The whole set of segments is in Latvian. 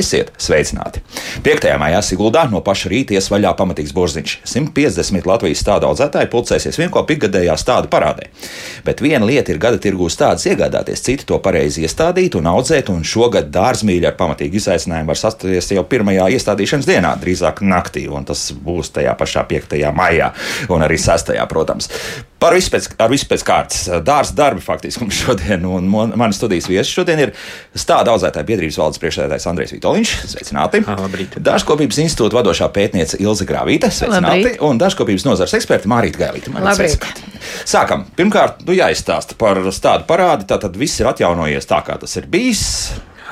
Esiet sveicināti! 5. maijā Siguldā no paša rīta iesvaļā pamatīgs burziņš. 150 Latvijas stāda audzētāji pulcēsies vienkopīgi gadējā stāda parādē. Bet viena lieta ir gada tirgū stādas iegādāties, cita to pareizi iestādīt un audzēt, un šogad dārzmīļi ar pamatīgu izaicinājumu var sastāties jau pirmajā iestādīšanas dienā, drīzāk naktī, un tas būs tajā pašā 5. maijā un arī 6. protams. Par visu pēc, ar visu pēc kārtas. Dārza darbi faktiski mums šodien, un manas studijas viesis šodien ir stāda audzētāja biedrības valdes priekšsēdētājs Andrejs Vitoļņš. Sveicināti! Dārzkopības institūta vadošā pētniece Ilze Grāvīte. Sveicināti! Labrīt. Un dārzkopības nozars eksperti Mārīta Gailīta. Sākam! Pirmkārt, nu jāizstāsta par stādu parādi. Tātad viss ir atjaunojies tā, kā tas ir bijis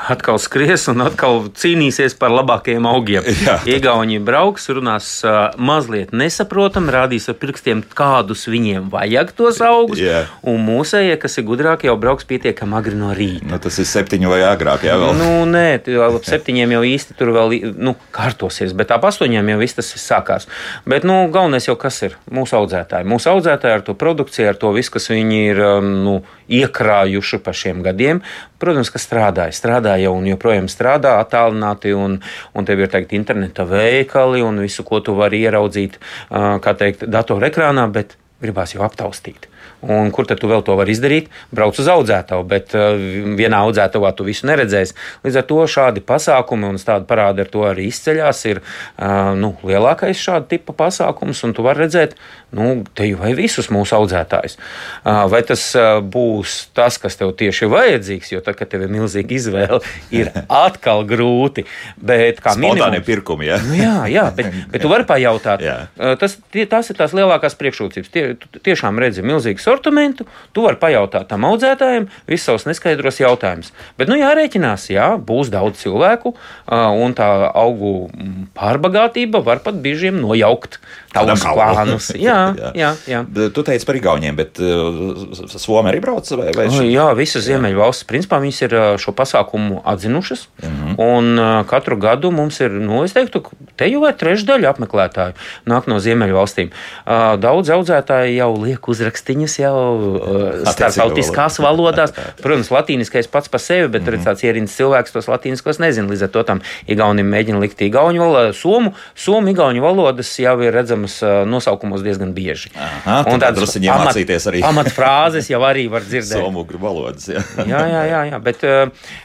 atkal skries un atkal cīnīsies par labākajiem augiem. Igauni brauks, runās mazliet nesaprotami, rādīs ar pirkstiem, kādus viņiem vajag tos augus. Jā. Un mūsējie, kas ir gudrāki, jau brauks pietiekami agri no rīta. Nu, tas ir septiņi vai agrāk, jā, vēl. Nu, nē, ap septiņiem jau īsti tur vēl nu, kārtosies, bet ap astoņiem jau viss tas sākās. Bet nu, galvenais jau kas ir mūsu audzētāji. Mūsu audzētāji ar to produkciju, ar to visu, kas viņi ir nu, iekrājuši pa šiem gadiem, protams, ka strādāja. Strādāja un joprojām strādā attālināti, un, un tev ir teikt, interneta veikali un visu, ko tu vari ieraudzīt, kā teikt, datorekrānā, bet gribās jau aptaustīt. Un kur tad tu vēl to vari izdarīt? Brauc uz audzētavu, bet uh, vienā audzētavā tu visu neredzēsi. Līdz ar to šādi pasākumi un tāda parāda ar to arī izceļas. Ir uh, nu, lielākais šāda tipa pasākums, un tu vari redzēt, nu, te jau vai visus mūsu audzētājus. Uh, vai tas būs tas, kas tev tieši ir vajadzīgs, jo tad, kad tev ir milzīga izvēle, ir atkal grūti. Bet kā minimums, pirkumi, ja? nu, jā, jā, bet, bet tu vari pajautāt. Uh, tas, tie, tās ir tās lielākās priekšrocības. Tie, tiešām redzi milzīgas sortimentu, tu vari pajautāt tam audzētājiem visus savus neskaidros jautājumus. Bet, nu, jārēķinās, jā, būs daudz cilvēku, un tā augu pārbagātība var pat biežiem nojaukt tavus plānus. Jā, jā, jā. jā. Tu teici par Igauniem, bet uh, Somija arī brauc vai, vai šī? Jā, visas Ziemeļvalstis, principā, viņas ir šo pasākumu atzinušas, mm -hmm. un uh, katru gadu mums ir, nu, es teiktu, te jau ir trešdaļa apmeklētāju nāk no Ziemeļvalstīm. Uh, daudz audzētāji jau liek uzrakstiņas jau uh, starptautiskās valodās. Protams, latīniskais pats par sevi, bet mm -hmm. tāds ierīns cilvēks tos latīniskos nezina. Līdz ar to tam Igaunim mēģina likt igauņu valodu, somu, somu igauņu valodas jau ir redzamas uzņēmumus nosaukumos diezgan bieži. Aha, un tādas pamat, pamatfrāzes jau arī var dzirdēt. Somugru valodas, jā. jā, jā, jā, jā, bet,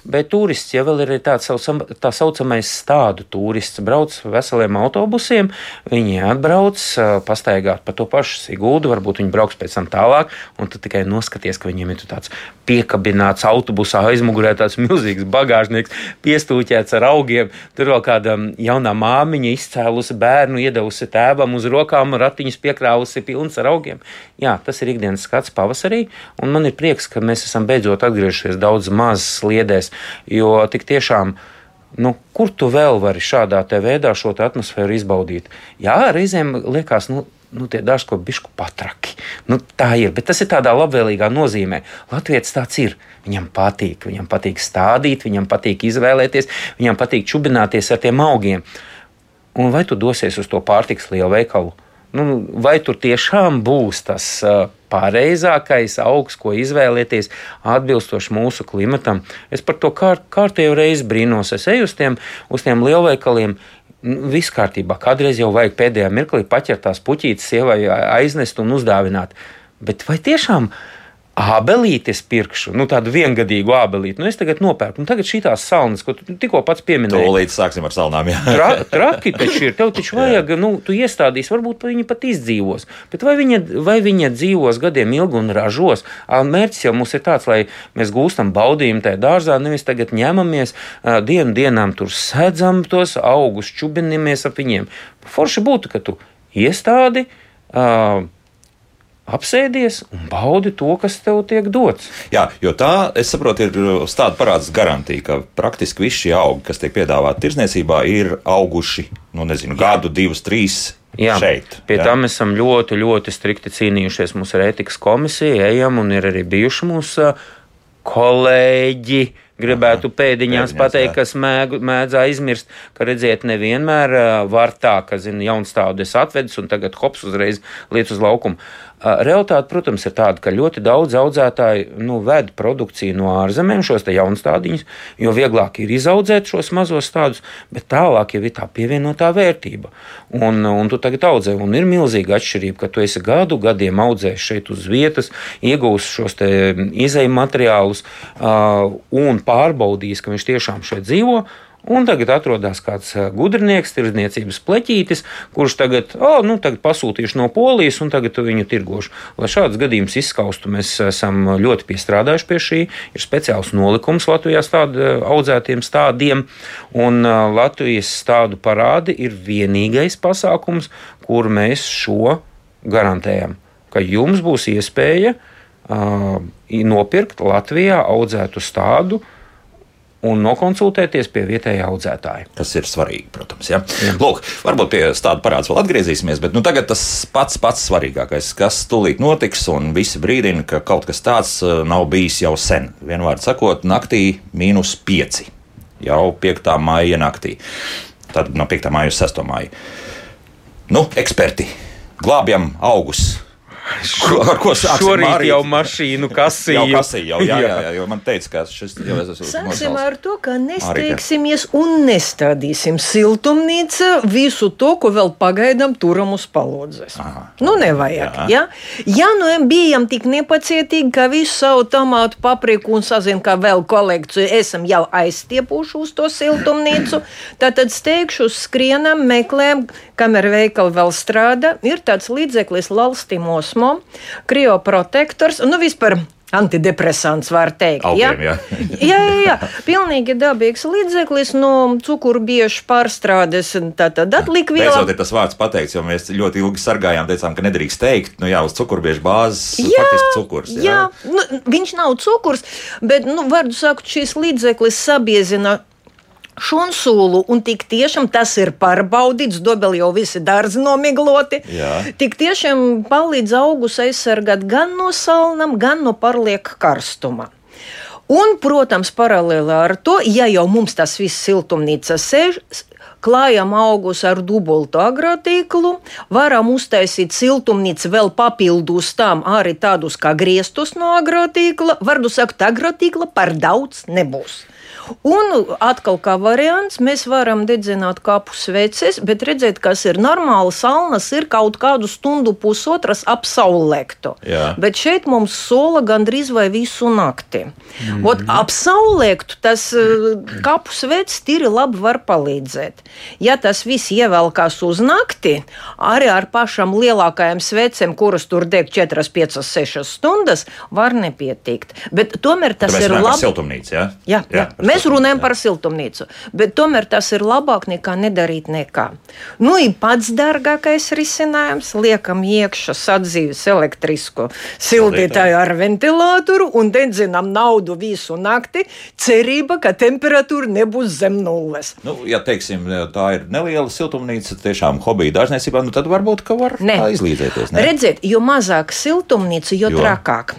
bet turists jau ir tāds tā saucamais stādu turists. Brauc veseliem autobusiem, viņi atbrauc, pastaigāt pa to pašu Sigūdu, varbūt viņi brauks pēc tam tālāk, un tu tikai noskaties, ka viņiem ir tāds piekabināts autobusā aizmugurē tāds milzīgs bagāžnieks, piestūķēts ar augiem. Tur vēl kāda jaunā māmiņa izcēlusi bērnu, iedavusi tēvam uz uz rokām, ratiņus piekrāvusi pilns ar augiem. Jā, tas ir ikdienas skats pavasarī, un man ir prieks, ka mēs esam beidzot atgriežušies daudz maz sliedēs, jo tik tiešām. Nu, kur tu vēl vari šādā veidā šo atmosfēru izbaudīt? Jā, reizēm liekas, nu, nu, tie ko bišku patraki. Nu, tā ir, bet tas ir tādā labvēlīgā nozīmē. Latvijas tāds ir. Viņam patīk, viņam patīk stādīt, viņam patīk izvēlēties, viņam patīk čubināties ar tiem augiem. Un vai tu dosies uz to pārtiks lielu veikalu? Nu, vai tur tiešām būs tas uh, pareizākais augs, ko izvēlēties, atbilstoši mūsu klimatam? Es par to kārt, kārtējo reizi brīnos. Es eju uz tiem, uz tiem lielveikaliem. Nu, viss kārtībā. Kādreiz jau vajag pēdējā mirklī paķert tās puķītes, sievai aiznest un uzdāvināt. Bet vai tiešām uh, Ābelīti es pirkšu, nu tādu viengadīgu ābelīti. Nu, es tagad nopērku, un tagad šīs salnas, ko tu tikko pats pieminēji. Tūlīt sāksim ar salnām. Tra, traki taču ir. Tev taču vajag, nu, tu iestādīsi, varbūt viņi pat izdzīvos. Bet vai viņa, vai viņa dzīvos gadiem ilgi un ražos? Mērķis jau mums ir tāds, lai mēs gūstam baudījumu tajā dārzā, nevis tagad ņemamies dienu dienām tur sēdzam tos augus, čubinamies ap viņiem. Forši būtu, ka tu iestādi. Uh, apsēdies un baudi to, kas tev tiek dots. Jā, jo tā, es saprotu, ir uh, tāda parādas garantija, ka praktiski visi šie augi, kas tiek piedāvāti tirzniecībā, ir auguši, nu, nezinu, gadu, divus, trīs. Jā, šeit, pie jā. tam esam ļoti, ļoti strikti cīnījušies. Mums ir ētikas komisija, ejam un ir arī bijuši mūsu uh, kolēģi, gribētu Aha, pēdiņās pateikt, jā. kas mēg, mēdz aizmirst, ka redziet, nevienmēr uh, var tā, ka, zina, jauns tādu es atvedis un tagad hops uzreiz liec uz laukumu. Realtāte, protams, ir tāda, ka ļoti daudz audzētāji nu, ved produkciju no ārzemēm, šos jaunustādiņus, jo vieglāk ir izaudzēt šos mazos stādus, bet tālāk jau ir tā pievienotā vērtība. Un, un tu tagad audzē, un ir milzīga atšķirība, ka tu esi gadu gadiem audzējis šeit uz vietas, iegūst šos izējuma materiālus uh, un pārbaudījis, ka viņš tiešām šeit dzīvo. Un tagad atrodas kāds gudrinieks, tirdzniecības pleķītis, kurš tagad, oh, nu, tagad pasūtīšu no polijas un tagad viņu tirgošu. Lai šāds gadījums izskaustu, mēs esam ļoti piestrādājuši pie šī. Ir speciāls nolikums Latvijā stādu audzētiem stādiem, un Latvijas stādu parādi ir vienīgais pasākums, kur mēs šo garantējam, ka jums būs iespēja uh, nopirkt Latvijā audzētu stādu un nokonsultēties pie vietējā audzētāja. Tas ir svarīgi, protams. Ja? Jā. Lūk, varbūt pie tāda parāds vēl atgriezīsimies, bet nu, tagad tas pats pats svarīgākais, kas tūlīt notiks, un visi brīdina, ka kaut kas tāds uh, nav bijis jau sen. Vienvārds sakot, naktī mīnus 5. Jau 5. maija naktī. Tad no 5. maija uz 6. maiju. Nu, eksperti, glābjam augus Ko, ar ko sāksim? Šorīt Marīt? jau mašīnu kasīju. jau kasīju, jau, jā, jā, jā, jo man teica, ka šis jau es esmu. Sāksim ar to, ka nesteigsimies un nestādīsim siltumnīca visu to, ko vēl pagaidām turam uz palodzes. Aha. Nu, nevajag, jā. Ja? Ja nu bijam tik nepacietīgi, ka visu savu tomātu, papriku un sazinu, ka vēl kolekciju esam jau aizstiepuši uz to siltumnīcu, tad, tad steigšu skrienam, meklējam, kamēr veikali vēl strādā, ir tāds līdzeklis lalstimos osmo, krioprotektors, nu vispār antidepresants, var teikt. Augiem, ja? jā, jā, jā, pilnīgi dabīgs līdzeklis no cukurbiešu pārstrādes. Tātad atlikviela. Beidzot ir tas vārds pateikts, jo mēs ļoti ilgi sargājām, teicām, ka nedrīkst teikt, nu jā, uz cukurbiešu bāzes jā, faktiski cukurs. Jā, jā nu, viņš nav cukurs, bet, nu, vardu sakot, šis līdzeklis sabiezina šunsūlu, un tik tiešām tas ir pārbaudīts, dobeli jau visi dārzi nomigloti. Jā. Tik tiešām palīdz augus aizsargāt gan no salnam, gan no pārlieka karstuma. Un, protams, paralēli ar to, ja jau mums tas viss siltumnīca sēž, klājam augus ar dubultu agrotīklu, varam uztaisīt siltumnīcu vēl papildus tam arī tādus kā griestus no agrotīkla. Vardu sakot, agrotīkla par daudz nebūs. Un atkal, kā variants, mēs varam dedzināt kapu sveces, bet redzēt, kas ir normāli. Salnas ir kaut kādu stundu, pusotras ap saulēktu. Bet šeit mums sola gandrīz vai visu nakti. Mm -hmm. Ap saulēktu tas eh, kapu sveces tīri labi var palīdzēt. Ja tas viss ievelkās uz nakti, arī ar pašam lielākajām svecēm, kuras tur deg 4, 5, 6 stundas, var nepietikt. Bet tomēr tas ir labi. Siltumnīca, ja? Jā, jā. jā Mēs runājam par siltumnīcu, bet tomēr tas ir labāk nekā nedarīt nekā. Nu, ir pats dārgākais risinājums. Liekam iekšā sadzīves elektrisku sildītāju ar ventilatoru un dedzinām naudu visu nakti, cerība, ka temperatūra nebūs zem nulles. Nu, ja teiksim, tā ir neliela siltumnīca, tiešām hobija dārzniecībā, nu tad varbūt ka var ne. izlīdzēties. Ne? Redziet, jo mazāk siltumnīca, jo, jo. trakāk.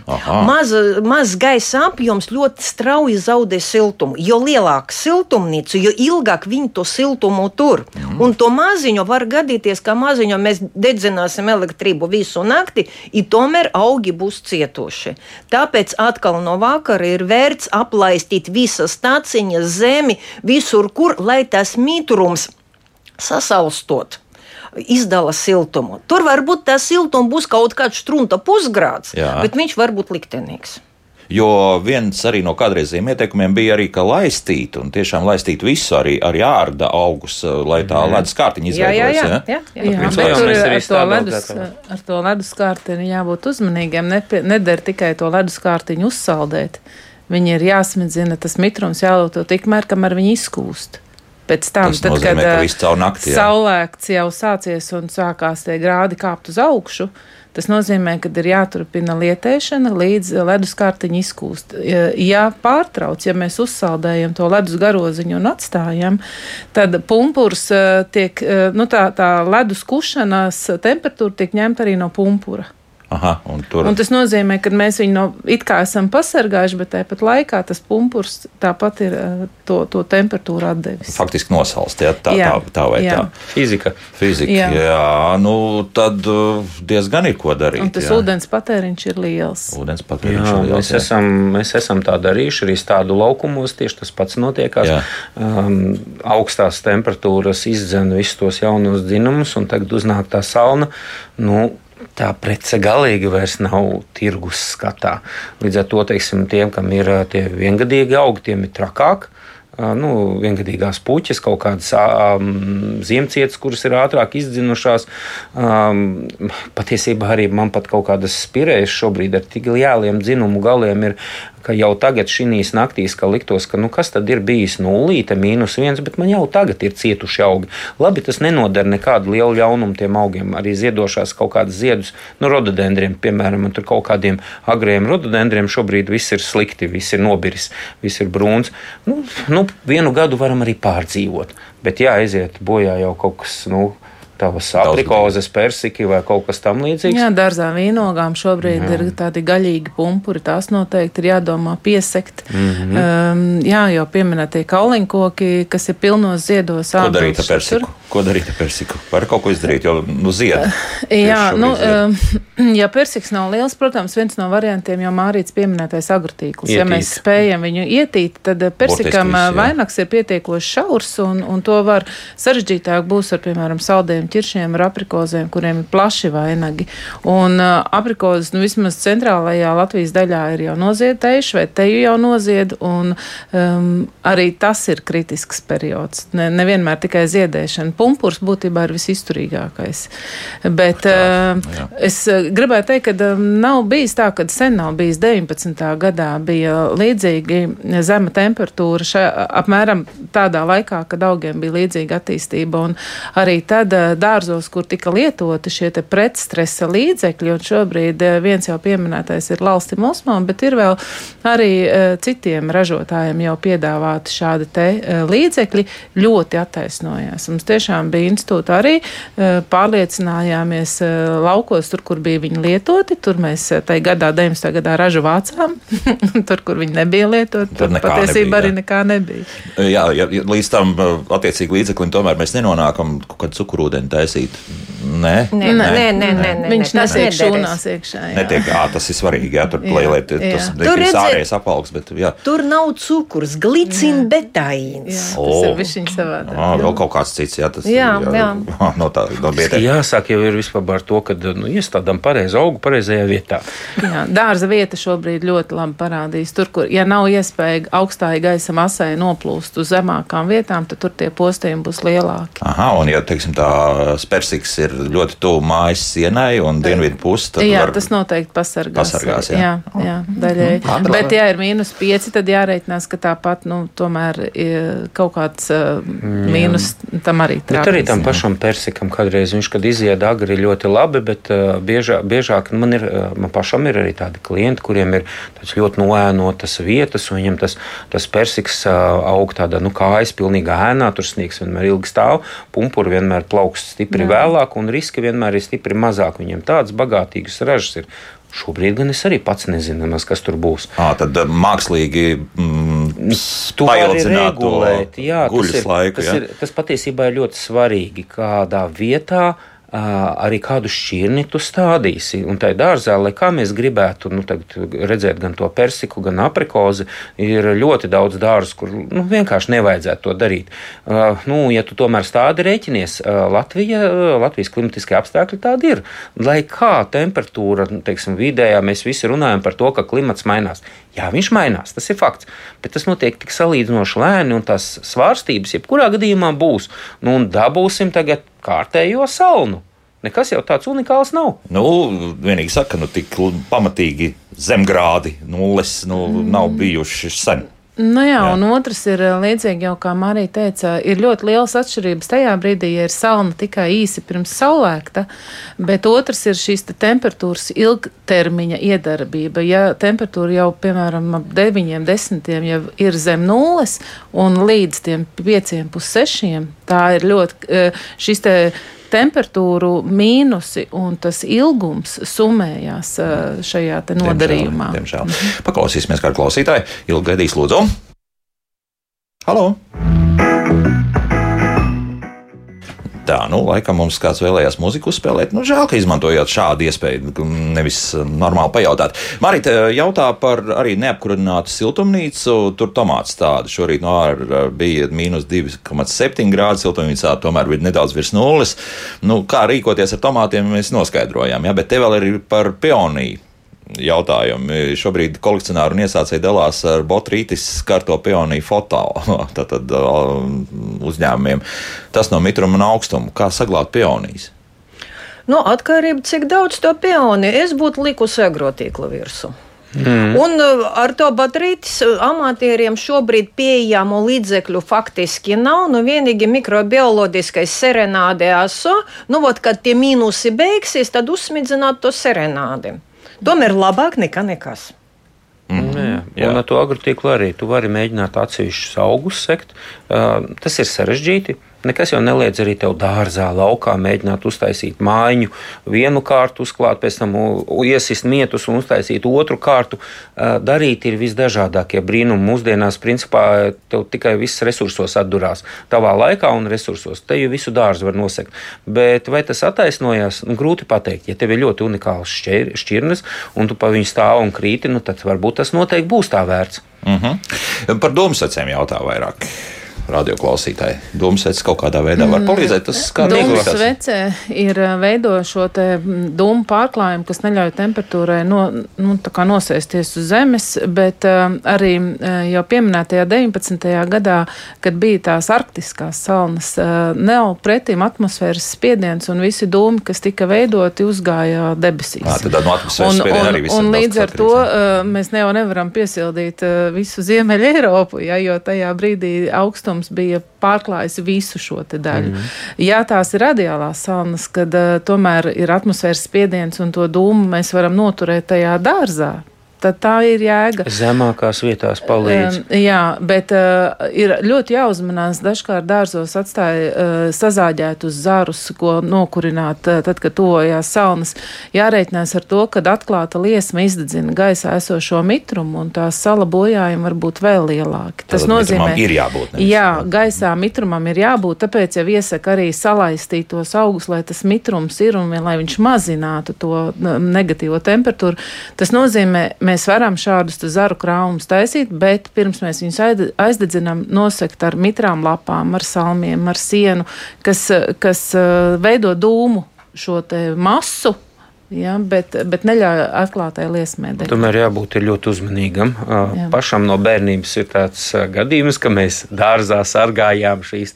Maz, maz gaisa apjoms ļoti strauji zaudē siltumu jo lielāka siltumnīca, jo ilgāk viņi to siltumu tur. Mm. Un to maziņu var gadīties, ka maziņu mēs dedzināsim elektrību visu nakti, un tomēr augi būs cietuši. Tāpēc atkal no vakara ir vērts aplaistīt visas taciņas, zemi, visur, kur, lai tas mitrums sasaustot izdala siltumu. Tur varbūt tas siltums būs kaut kāds strunta pusgrāds, Jā. bet viņš var būt liktenīgs. Jo viens arī no kādreizējiem ieteikumiem bija arī, ka laistīt, un tiešām laistīt visu, arī, arī ārda augus, eh, lai tā mhm. ledus kārtiņa izveidojas. Jā, jā, jā. jā, jā. jā. jā tur ar to, ledus, ar to ledus kārtiņu jābūt uzmanīgiem. Neder tikai to ledus kārtiņu uzsaldēt. Viņi ir jāsmedzina, tas mitrums jālūto tikmēr, kamēr viņi izkūst. Pēc tam, tas tad, nozīmē, kad nakti, saulēkts jau sācies un sākās tie grādi kāpt uz augšu, Tas nozīmē, ka ir jāturpina lietēšana līdz ledus kārtiņa izkūst. Ja pārtrauc, ja mēs uzsaldējam to ledus garoziņu un atstājam, tad pumpurs tiek, nu tā, tā ledus kušanas temperatūra tiek ņemta arī no pumpura. Aha, un tur... Un tas nozīmē, ka mēs viņu no it kā esam pasargājuši, bet tāpat laikā tas pumpurs tāpat ir uh, to, to temperatūru atdevis. Faktiski nosalst, ja? tā, Jā, tā, tā vai jā. tā. Fizika. Fizika, jā. Jā. jā, nu tad uh, diezgan ir ko darīt. Un tas jā. ūdens patēriņš ir liels. Ūdens Jā, patēriņš ir liels. mēs, jā. esam, mēs esam tā darījuši arī tādu laukumos. Tieši tas pats notiekās. Jā. Um, augstās temperatūras izdzena visus tos jaunos dzinumus, un tagad uznāk tā salna. Nu, Tā prece galīgi vairs nav tirgus skatā. Līdz ar to teiksim, tiem, kam ir tie viengadīgi augi, tiem ir trakāk. Nu, viengadīgās puķis, kaut kādas um, ziemcietas, kuras ir ātrāk izdzinušās. Um, patiesībā arī man pat kaut kādas spirējas šobrīd ar tik lieliem dzinumu galiem ir, ka jau tagad šīs naktīs, ka liktos, ka nu, kas tad ir bijis nulīte, mīnus viens, bet man jau tagad ir cietuši augi. Labi, tas nenodara nekādu lielu ļaunumu tiem augiem. Arī ziedošās kaut kādas ziedus, nu, rododendriem, piemēram, tur kaut kādiem agriem rododendriem šobrīd viss ir slikti, viss ir nobiris, viss ir brūns. Nu, nu, vienu gadu varam arī pārdzīvot, bet jā, aiziet bojā jau kaut kas. Nu, Tavas aprikozes, persiki vai kaut kas tamlīdzīgs. Jā, dārzā vīnogām šobrīd jā. ir tādi gaļīgi pumpuri. Tās noteikti ir jādomā piesekt. Mm. -hmm. um, jā, jau pieminētie kauliņkoki, kas ir pilnos ziedos. Ko darīt ar persiku? Ko darīt ar persiku? Var kaut ko izdarīt, jo nu, zied. Jā, Tieši nu, zied. um, ja persiks nav liels, protams, viens no variantiem jau mārīts pieminētais agrutīkls. Ja Ietīt. mēs spējam viņu ietīt, tad uh, persikam uh, jā. vainags ir pietiekoši šaurs, un, un to var sarežģītāk būs ar, piemēram, saldiem ķiršiem, ar aprikozēm, kuriem ir plaši vainagi. Un uh, aprikozes, nu, vismaz centrālajā Latvijas daļā ir jau noziedējuši, vai te jau nozied, un um, arī tas ir kritisks periods. Ne, nevienmēr tikai ziedēšana. Pumpurs būtībā ir visizturīgākais. Bet uh, jā. es uh, gribēju teikt, ka nav bijis tā, ka sen nav bijis 19. gadā bija līdzīgi zema temperatūra šā, apmēram tādā laikā, kad augiem bija līdzīga attīstība. Un arī tad dārzos, kur tika lietoti šie pretstresa līdzekļi, un šobrīd uh, viens jau pieminētais ir Lalstim Osmam, bet ir vēl arī uh, citiem ražotājiem jau piedāvāti šādi te uh, līdzekļi, ļoti attaisnojās. Mums tiešām bija institūta arī pārliecinājāmies laukos, tur, kur bija viņi lietoti, tur mēs tai gadā, 19. gadā ražu vācām, tur, kur viņi nebija lietoti, Tur tur patiesībā nebija, arī jā. nekā nebija. Jā, ja līdz tam attiecīgi līdzeklim tomēr mēs nenonākam kaut kādu cukurūdeni taisīt. Nē, Nē, nē, nē, nē, nē, nē, Viņš nederēs. šūnās iekšā. jā. Netiek, jā, tas ir svarīgi. Jā, tur Jā, lai, lai t- jā. tas Tur ir ārējais apaugs, bet jā. Tur nav cukurs, glicina betāīns. Jā, tas O. ir viņš savādāk. Ah, vēl kaut kāds cits, jā, tas Jā, ir jā. no tā, no vietējā. jāsāk jau ir vispār par to, ka nu, iestādām pareizu augu pareizajā vietā. Jā, dārza vieta šobrīd ļoti labi parādīs. Tur, kur ja nav iespēja augstāji gaisa masai noplūst uz zemākām vietām, tad tur tie postījumi būs lielāki. Aha, un ja teiksim, tā persiks ir ļoti tuvu mājas sienai un dienvidu pusi, tad Jā, var... tas noteikti pasargās. Pasargās, jā. jā, jā daļēji. labi, Bet, ja ir mīnus 5, tad jāreikinās, ka tāpat nu, tomēr ir kaut kāds uh, mīnus tam arī Bet arī trāpīs. tam pašam persikam kādreiz viņš, kad iziet agri, ir ļoti labi, bet uh, biežāk, biežāk nu, man, ir, man pašam ir arī tādi klienti, kuriem ir ļoti noēnotas vietas, un viņiem tas, tas persiks uh, aug tādā nu, kājas pilnīgā ēnā, tur sniegs vienmēr ilgi stāv, pumpuri vienmēr plaukst stipri Jā. vēlāk, un riski vienmēr ir stipri mazāk. Viņiem tādas bagātīgas ražas ir. Šobrīd gan es arī pats nezinu, kas tur būs. À, tad mākslīgi mm, To var arī paildzināt to regulēt. Jā, tas guļas ir, laiku. tas, jā. ir, tas patiesībā ir ļoti svarīgi, kādā vietā arī kādu šķirni tu stādīsi. Un tā dārzā, lai kā mēs gribētu nu, redzēt gan to persiku, gan aprikozi, ir ļoti daudz dārzu, kur nu, vienkārši nevajadzētu to darīt. Uh, nu, ja tu tomēr stādi rēķinies, uh, Latvija, uh, Latvijas klimatiskie apstākļi tādi ir. Lai kā temperatūra, nu, teiksim, vidējā, mēs visi runājam par to, ka klimats mainās. Jā, viņš mainās, tas ir fakts. Bet tas notiek tik salīdzinoši lēni, un tās svārstības jebkurā gadījumā būs. Nu, un dabūsim tagad kārtējo salnu. Nekas jau tāds unikāls nav. Nu, vienīgi saka, nu, tik pamatīgi zemgrādi, nulles, nu, mm. nav bijuši sen. Nu jā, Jā. un otrs ir eh, līdzīgi jau kā Marija teica, ir ļoti liels atšķirības tajā brīdī, ja ir salna tikai īsi pirms saulēkta, bet otrs ir šīs te temperatūras ilgtermiņa iedarbība. Ja temperatūra jau, piemēram, ap 9, 10 jau ir zem nulles un līdz tiem 5, 6, tā ir ļoti eh, šis te temperatūru mīnusi un tas ilgums summējās šajā nodarījumā. Diemžēl. diemžēl. Paklausīsimies, kā klausītāji. Ilgi gaidīs, lūdzu. Halo! Tā, nu, laikam mums kāds vēlējās muziku uzspēlēt. Nu, žēl, ka izmantojāt šādu iespēju, nevis normāli pajautāt. Marita jautā par arī neapkurinātu siltumnīcu. Tur tomāts tāda šorīt no ārā bija mīnus 2,7 grādi siltumnīcā, tomēr bija nedaudz virs nulles. Nu, kā rīkoties ar tomātiem, mēs noskaidrojām, ja? bet te vēl ir par peoniju jautājumi. Šobrīd kolekcionāri un iesācēji dalās ar botrītis skarto pioniju foto tātad, uzņēmumiem. Tas no mitruma un augstuma. Kā saglabāt pionijas? No nu, atkarība, cik daudz to pioniju es būtu likusi agrotīkla virsmu. Mm. Un ar to baterijas amatieriem šobrīd pieejamo līdzekļu faktiski nav. Nu, vienīgi mikrobioloģiskais serenāde aso. Nu, vot, kad tie mīnusi beigsies, tad uzsmidzināt to serenādi. Tomēr labāk nekā nekas. Mm -hmm. Jā, jā. Un ar to agrotīklu arī tu vari mēģināt atsevišķus augus sekt. Uh, tas ir sarežģīti. Nekas jau neliedz arī tev dārzā, laukā mēģināt uztaisīt mājiņu, vienu kārtu uzklāt, pēc tam iesist mietus un uztaisīt otru kārtu. Darīt ir visdažādākie brīnumi. Mūsdienās, principā, tev tikai viss resursos atdurās. Tavā laikā un resursos. Te jau visu dārzu var nosegt. Bet vai tas attaisnojās? Nu, grūti pateikt. Ja tev ir ļoti unikāls šķir, šķirnes un tu pa viņu stāv un krīti, nu, tad varbūt tas noteikti būs tā vērts. Uh mhm. -huh. Par domu secēm jautā vairāk radioklausītāji. Dūmsveids kaut kādā veidā var palīdzēt. Tas kā Dūmsvece ir uh, veido šo te mm, dūmu pārklājumu, kas neļauj temperatūrai no, nu, nosēsties uz zemes, bet uh, arī uh, jau pieminētajā 19. gadā, kad bija tās arktiskās salnas, uh, nav pretim atmosfēras spiediens un visi dūmi, kas tika veidoti, uzgāja debesīs. Jā, tad no atmosfēras spiediena arī viss. Un līdz ar to uh, mēs jau nevaram piesildīt uh, visu Ziemeļa Eiropu, ja, jo tajā brīdī augstums siltums bija pārklājis visu šo daļu. Mm. Jā, tās ir radiālās salnas, kad uh, tomēr ir atmosfēras spiediens un to dūmu mēs varam noturēt tajā dārzā tad tā ir jēga. Zemākās vietās palīdz. Um, jā, bet uh, ir ļoti jāuzmanās. Dažkārt dārzos atstāja uh, sazāģētus zarus, ko nokurināt, uh, tad, kad tuvojās salnas. Jārēķinās ar to, ka atklāta liesma izdedzina gaisā esošo mitrumu, un tās sala bojājumi var būt vēl lielāki. Tas Tātad nozīmē, ka ir jābūt. Nevis. Jā, gaisā mitrumam ir jābūt, tāpēc jau iesaka arī salaistīt tos augus, lai tas mitrums ir un lai viņš mazinātu to negatīvo temperatūru. Tas nozīmē, mēs mēs varam šādus zaru krājumus taisīt, bet pirms mēs viņus aizdedzinām, nosegt ar mitrām lapām, ar salmiem, ar sienu, kas, kas uh, veido dūmu šo masu. Ja, bet, bet neļauj atklātai liesmai. Tomēr jābūt ļoti uzmanīgam. Jā. Pašam no bērnības ir tāds gadījums, ka mēs dārzā sargājām šīs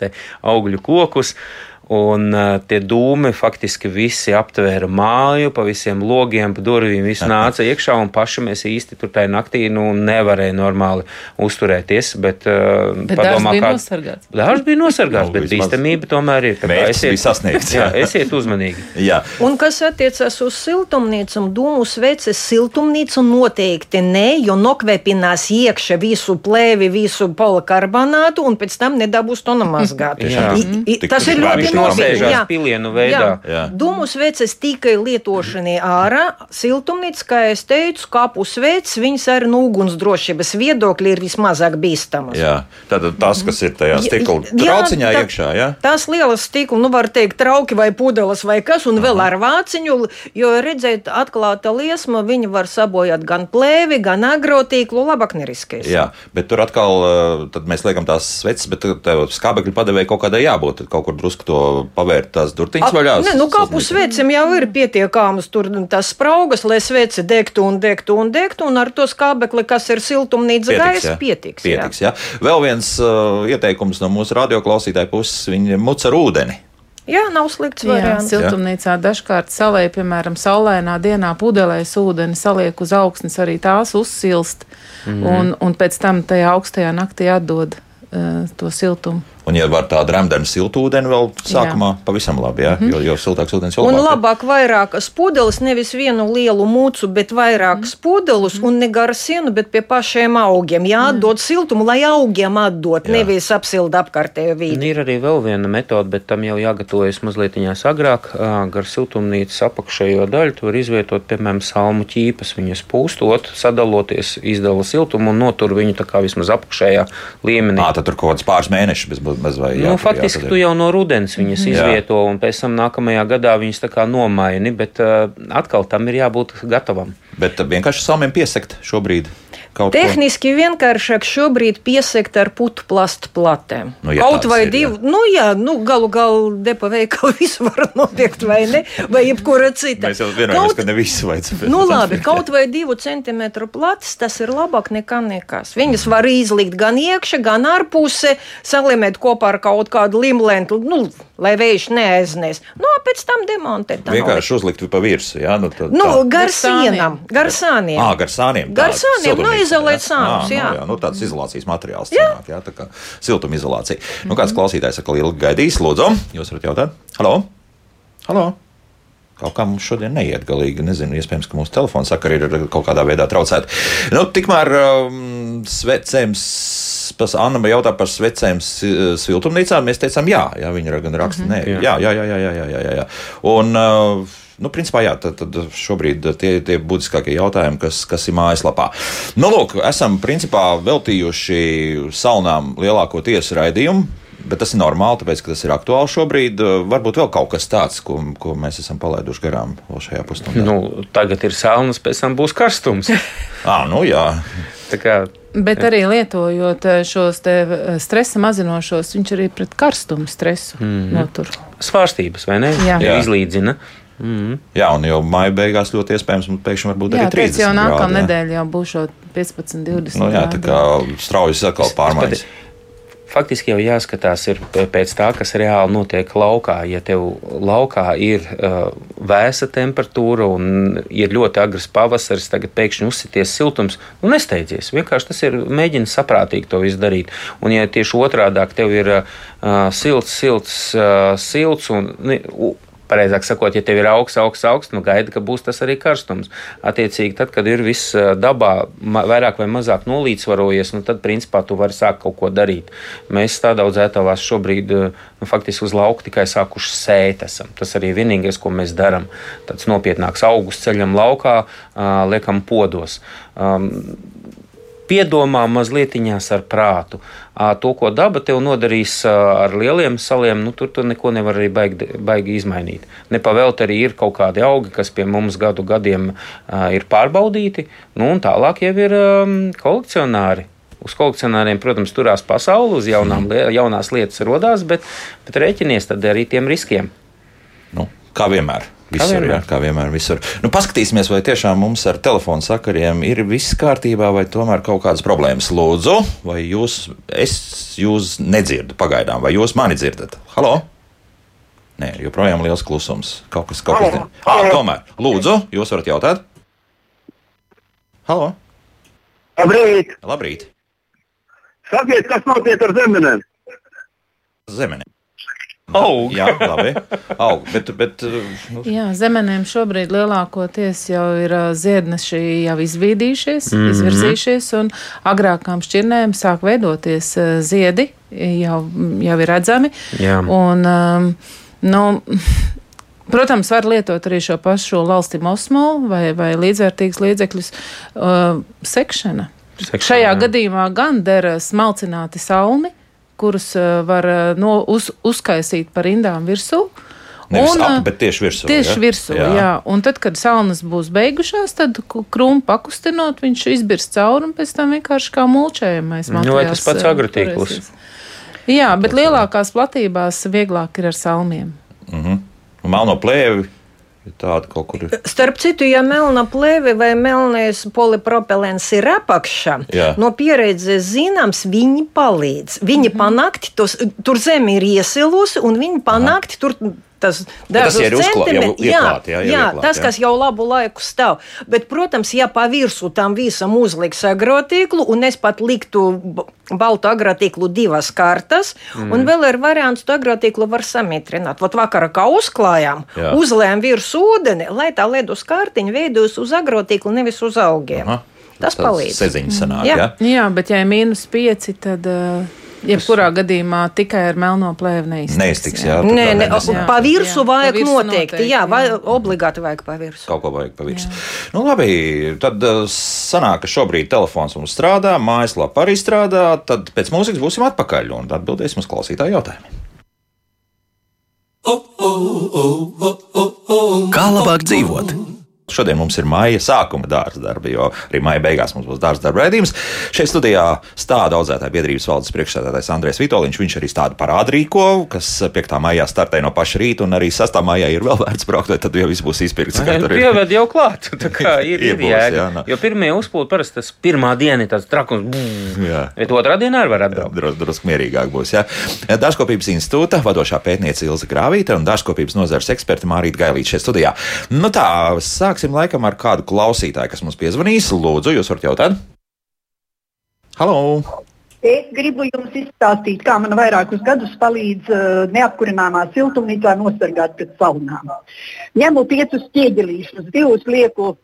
augļu kokus. Uh, Un uh, tie dūmi faktiski visi aptvēra māju, pa visiem logiem, pa durvīm, viss nāca iekšā, un paši mēs īsti tur tajā naktī nu, nevarēja normāli uzturēties. Bet, uh, bet padomā, bija kā... nosargāts. Dārs bija nosargāts, bet bīstamība tomēr ir. Mērķis esiet, bija sasniegts. Jā, esiet uzmanīgi. jā. Un kas attiecas uz siltumnīcu, dūmu sveces siltumnīcu noteikti nē, jo nokvēpinās iekšā visu plēvi, visu polikarbonātu, un pēc tam nedabūs to namazgāt. Tas ir ļoti nosēžās pilienu veidā. Jā. Dūmu sveces tikai lietošanai ārā, siltumnīca, kā es teicu, kapu sveces, viņas arī no ugunsdrošības viedokļa ir vismazāk bīstamas. Jā, tātad tas, kas ir tajā stikla trauciņā jā, iekšā, jā? Tās lielas stikla, nu var teikt, trauki vai pudeles vai kas, un Aha. vēl ar vāciņu, jo redzēt, atklāta liesma, viņa var sabojāt gan plēvi, gan agrotīklu, labāk neriskēs. Jā, bet tur atkal, eh, tad mēs liekam tās sveces, bet tev skābekļu padevēja kaut kādai jābūt, kaut kur drusku to pavērt tās durtiņas vaļā. Nē, nu kāpu svecim jau ir pietiekāmas tur tas spraugas, lai svece degtu un degtu un degtu, un ar to skābekli, kas ir siltumnīca gaisa, pietiks. pietiks jā. Jā. Vēl viens uh, ieteikums no mūsu radioklausītāja puses - viņi muc ar ūdeni. Jā, nav slikts variants. Jā, siltumnīcā jā. dažkārt salē, piemēram, saulainā dienā pudelēs ūdeni saliek uz augsnes, arī tās uzsilst, mm. un, un pēc tam tajā augstajā naktī atdod uh, to siltumu. Un, ja var tādu rēmdenu siltūdeni vēl sākumā, jā. pavisam labi, jā, jo, jo siltāks ūdens jau Un labāk. labāk vairākas pudeles, nevis vienu lielu mūcu, bet vairākas pudelus un ne gar sienu, bet pie pašiem augiem. Jāatdod siltumu, lai augiem atdod, Jā. nevis apsilda apkārtējo Un vidi. ir arī vēl viena metode, bet tam jau jāgatavojas mazliet agrāk. Gar siltumnīcas apakšējo daļu tu vari izvietot, piemēram, salmu ķīpas. Viņas pūstot, sadaloties, izdala siltumu un notur viņu tā kā vismaz apakšējā līmenī. Ā, tad tur kaut kāds pāris mēnešus bez, bez vai Nu, faktiski tu jau no rudens viņas Jā. izvieto, un pēc tam nākamajā gadā viņas tā kā nomaini, bet uh, atkal tam ir jābūt gatavam. Bet vienkārši salmiem piesakt šobrīd kaut ko. Tehniski vienkāršāk šobrīd piesekt ar putu plastu platēm. Nu, ja Kaut vai divu, nu jā, nu galu galā depa veikalu visu var nopirkt vai ne, vai jebkura cita. Mēs jau vienojamies, ka ne visi vajag. Nu, labi, kaut vai divu centimetru plats, tas ir labāk nekā nekas. Viņas var izlikt gan iekšā, gan ārpusē, salimēt kopā ar kaut kādu limlentu, nu, lai vējš neaiznēs. Nu, a pēc tam demontēt. Vienkārši uzlikt pa virsmu. Jā, nu, tā, Nu, tā. gar sienām, gar sāniem. À, gar sāniem. Gar sāniem, nu, siltumnīca, izolēt sānus. Nu jā, jā. Nu, tāds mm. izolācijas materiāls. Jā, cenāk, jā tā kā siltumizolācija. Mm -hmm. Nu, kāds mm-hmm. klausītājs saka, ilgi gaidīs, lūdzu, jūs varat jautāt? Halo! Halo! Kaut kā mums šodien neiet galīgi. Nezinu, iespējams, ka mūsu telefona sakari ir kaut kādā veidā traucēti. Nu, tikmēr um, svecēms. Tas Anna jautā par svecēm uh, siltumnīcām. Mēs teicām, jā, jā viņa gan raksta. Mm -hmm. Nē, jā, jā, jā, jā, jā, jā, jā. Un, uh, Nu, principā, jā, tad, tad šobrīd tie ir būtiskākie jautājumi, kas, kas ir mājaslapā. Nu, lūk, esam principā veltījuši saunām lielāko tiesu raidījumu. Bet tas ir normāli, tāpēc, ka tas ir aktuāli šobrīd. Varbūt vēl kaut kas tāds, ko, ko mēs esam palaiduši garām šajā pusstundā. Nu, tagad ir saunas, pēc tam būs karstums. À, nu jā, Tā kā Bet arī lietojot eh, šos te eh, stresa mazinošos, viņš arī pret karstumu stresu mm. notur. svārstības, vai ne? Jā. Jā. izlīdzina. Mm. jā, un jau maija beigās ļoti iespējams, un pēkšņi varbūt Jā, arī 30. teicu, jau nākamā grādi, jā. nedēļa jau būs šo 15, 20. Nu, jā, tā kā straujas atkal pārmaiņas. Faktiski jau jāskatās ir pēc tā, kas reāli notiek laukā. Ja tev laukā ir uh, vēsa temperatūra un ir ļoti agrs pavasaris, tagad pēkšņi uzsities siltums, nu nesteidzies. Vienkārši tas ir mēģini saprātīgi to izdarīt. Un ja tieši otrādāk tev ir uh, silts, silts, uh, silts un. Ne, u, Pareizāk sakot, ja tev ir augsts, augsts, augsts, nu gaida, ka būs tas arī karstums. Attiecīgi, tad, kad ir viss dabā vairāk vai mazāk nolīdzvarojies, nu tad, principā, tu vari sākt kaut ko darīt. Mēs tādā audzētavās šobrīd, nu, faktiski uz lauka tikai sākuši sēt esam. Tas arī vienīgais, ko mēs darām. Tāds nopietnāks augus ceļam laukā, liekam podos. Um, piedomā mazliet ar prātu. To, ko daba tev nodarīs ar lieliem saliem, nu, tur tu neko nevar arī baigi, baigi izmainīt. Nepavēlt arī ir kaut kādi augi, kas pie mums gadu gadiem ir pārbaudīti, nu, un tālāk jau ir kolekcionāri. Uz kolekcionāriem, protams, turās pasauli, uz jaunām, lie- jaunās lietas radās, bet, bet rēķinies arī tiem riskiem. Nu, kā vienmēr. Visur, vienmēr. jā, kā vienmēr visur. Nu, paskatīsimies, vai tiešām mums ar telefonu sakariem ir viss kārtībā, vai tomēr kaut kādas problēmas. Lūdzu, vai jūs, es jūs nedzirdu pagaidām, vai jūs mani dzirdat? Halo? Nē, joprojām liels klusums. Kaut kas, kaut kas. ne- Ah, tomēr, lūdzu, jūs varat jautāt? Halo? Labrīt! Labrīt! Sakiet, kas notiek ar zemenēm? Zemene. Aug. Jā, labi. Aug, bet, bet nu, Jā, zemenēm šobrīd lielākoties jau ir ā, ziedneši jau izvīdījušies, mm -hmm. izvirzījušies, un agrākām šķirnēm sāk veidoties ā, ziedi, jau, jau ir redzami. Jā. Un, um, nu, Protams, var lietot arī šo pašu valsti osmolu vai, vai līdzvērtīgus līdzekļus. Uh, sekšana. Sekšana, Šajā jā. gadījumā gan der smalcināti salmi, kurus uh, var uh, no, uz, uzkaisīt par indām virsū. nevis Un, ap, uh, bet tieši virsū. Tieši ja? virsū, jā. jā. Un tad, kad saunas būs beigušās, tad krūmu pakustinot, viņš izbirs cauri un pēc tam vienkārši kā mulčējamais Nu, vai materiāls. tas pats agrotīkls? turēsies. Jā, bet lielākās platībās vieglāk ir ar salmiem. Un Melno plēvi tāda kaut kur. ir. Starp citu, ja melna plēve vai melnais polipropelens ir apakšā, Jā. no pieredzes zināms, viņi palīdz. Viņi panākti, tos, tur zeme ir iesilusi, un viņi panākti tur tas ir uzklā- jau centimetrus. ieklāt, jā, jau jā, ieklāt, tas, jā. kas jau labu laiku stāv. Bet, protams, ja pa virsmu tam visam uzliks agrotīklu, un es pat liktu baltu agrotīklu divas kartas, mm. un vēl ir variants, ka agrotīklu var samitrināt. Vot vakarā, kā uzklājām, Jā. uzlējām virsmu ūdeni, lai tā ledus kārtiņa veidojas uz agrotīklu, nevis uz augiem. Aha. Tas palīdz. Seziņš sanāk, Jā. jā. Jā, bet ja ir mīnus pieci, tad uh, jebkurā gadījumā tikai ar melno plēvi neiztiks. Neiztiks, jā. tur Nē, ne, nenesanāk. pa virsmu Jā, pa vajag virsu noteikti. noteikti, Jā, vai jā. obligāti vajag pa virsmu. Kaut ko vajag pavisam. Nu, labi, tad uh, sanāk, ka šobrīd telefons mums strādā, mājaslapa arī strādā. Tad pēc mūzikas būsim atpakaļ un atbildēsim uz klausītāju jautājumiem. Kā labāk dzīvot? Šodien mums ir maija sākuma dārza darbi, jo arī maija beigās mums būs dārza darba raidījums. Šeit studijā stāda audzētāja biedrības valdes priekšsēdētājs Andrēs Vitoliņš. Viņš arī stāda parādrīko, kas 5. maijā startē no paša rīta, un arī 6. maijā ir vēl vērts braukt, tad jau viss būs izpirkts. kā tur ir. Pieved jau klāt. Tā kā ir, Ir ir jā, nu. Jo pirmie uzpūti parasti tas pirmā diena ir tāds trakums. Jā. Bet otrā dienā arī var atbraukt. Drusku drus mierīgāk būs. Ja. Dārzkopības institūta vadošā pētniece Ilza Grāvīte un dārzkopības nozares eksperta Mārīta Gailīte šeit studijā. Nu tā, sāksim laikam ar kādu klausītāju, kas mums piezvanīs. Lūdzu, jūs varat jautāt? Halo! Es gribu jums izstāstīt, kā man vairākus gadus palīdz uh, neapkurināmā siltumnīcā nosargāt pret saunām. Ņemu piecus ķieģelīšus, divus lieku,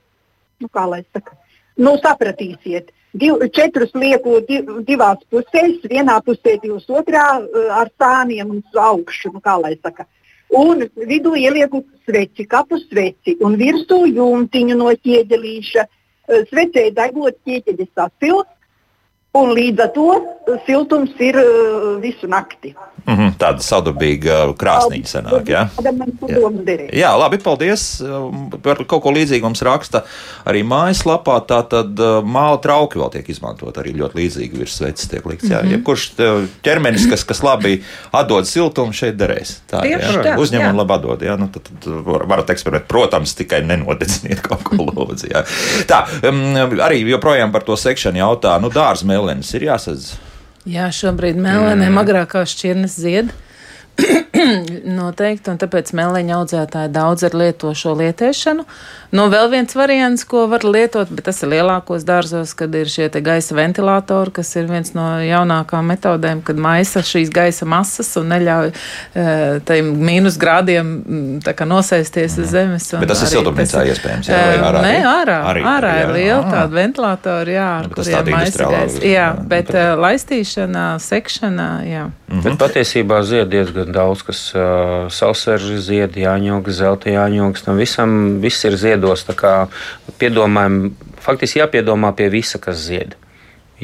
nu kā lai saka, nu sapratīsiet. Div, četrus lieku div, divās pusēs, vienā pusē divas otrā uh, ar sāniem uz augšu, nu kā lai saka. Un vidū ielieku sveci, kapu sveci un virsū jumtiņu no ķieģelīša. Uh, Svecē degot ķieģeļi sasilst. Un līdz ar to siltums ir uh, visu nakti. Mm -hmm, tāda sadarbīga krāsniņa sanāk. Ja? Tāda man padomu derēja. Jā, labi, paldies. Par kaut ko līdzīgu mums raksta arī mājaslapā. Tā tad uh, māla trauki vēl tiek izmantot arī ļoti līdzīgi virs sveces tiek likts. Jā, Mhm. jebkurš uh, ķermenis, kas, kas labi atdod siltumu, šeit derēs. Tā ir. Jā. jā. un labi atdod. Jā, nu, tad, tad var, varat eksperimentēt. Protams, tikai nenodedziniet kaut ko lūdzu. Jā. Tā, um, arī joprojām par to sekšanu jautā. Nu, dārza melenis ir jāsadz. Jā, šobrīd mēlēniem agrākās šķirnes zied. Noteikti, un tāpēc mēlēņa audzētāji daudz ar lieto šo lietēšanu. Nu, vēl viens variants, ko var lietot, bet tas ir lielākos dārzos, kad ir šie te gaisa ventilatori, kas ir viens no jaunākām metodēm, kad maisa šīs gaisa masas un neļauj e, tajiem mīnus grādiem mm, nosēsties uz zemes. un Bet tas ir siltumnīcā iespējams, jā, vai E, ārā Nē, ārā. Arī, ārā jā. ir liela Ah. tāda ventilatora, jā, ar Nu, kuriem maisa gaisa. Jā, jā, bet uh, laistīšanā, sekšanā, jā. Mhm. Bet patiesībā zied diezgan daudz, kas uh, sausēržu zied, jāņogas, zelta jāņogas. Tam visam viss ir ziedos. Piedomājam, faktiski jāpiedomā pie visa, kas zied.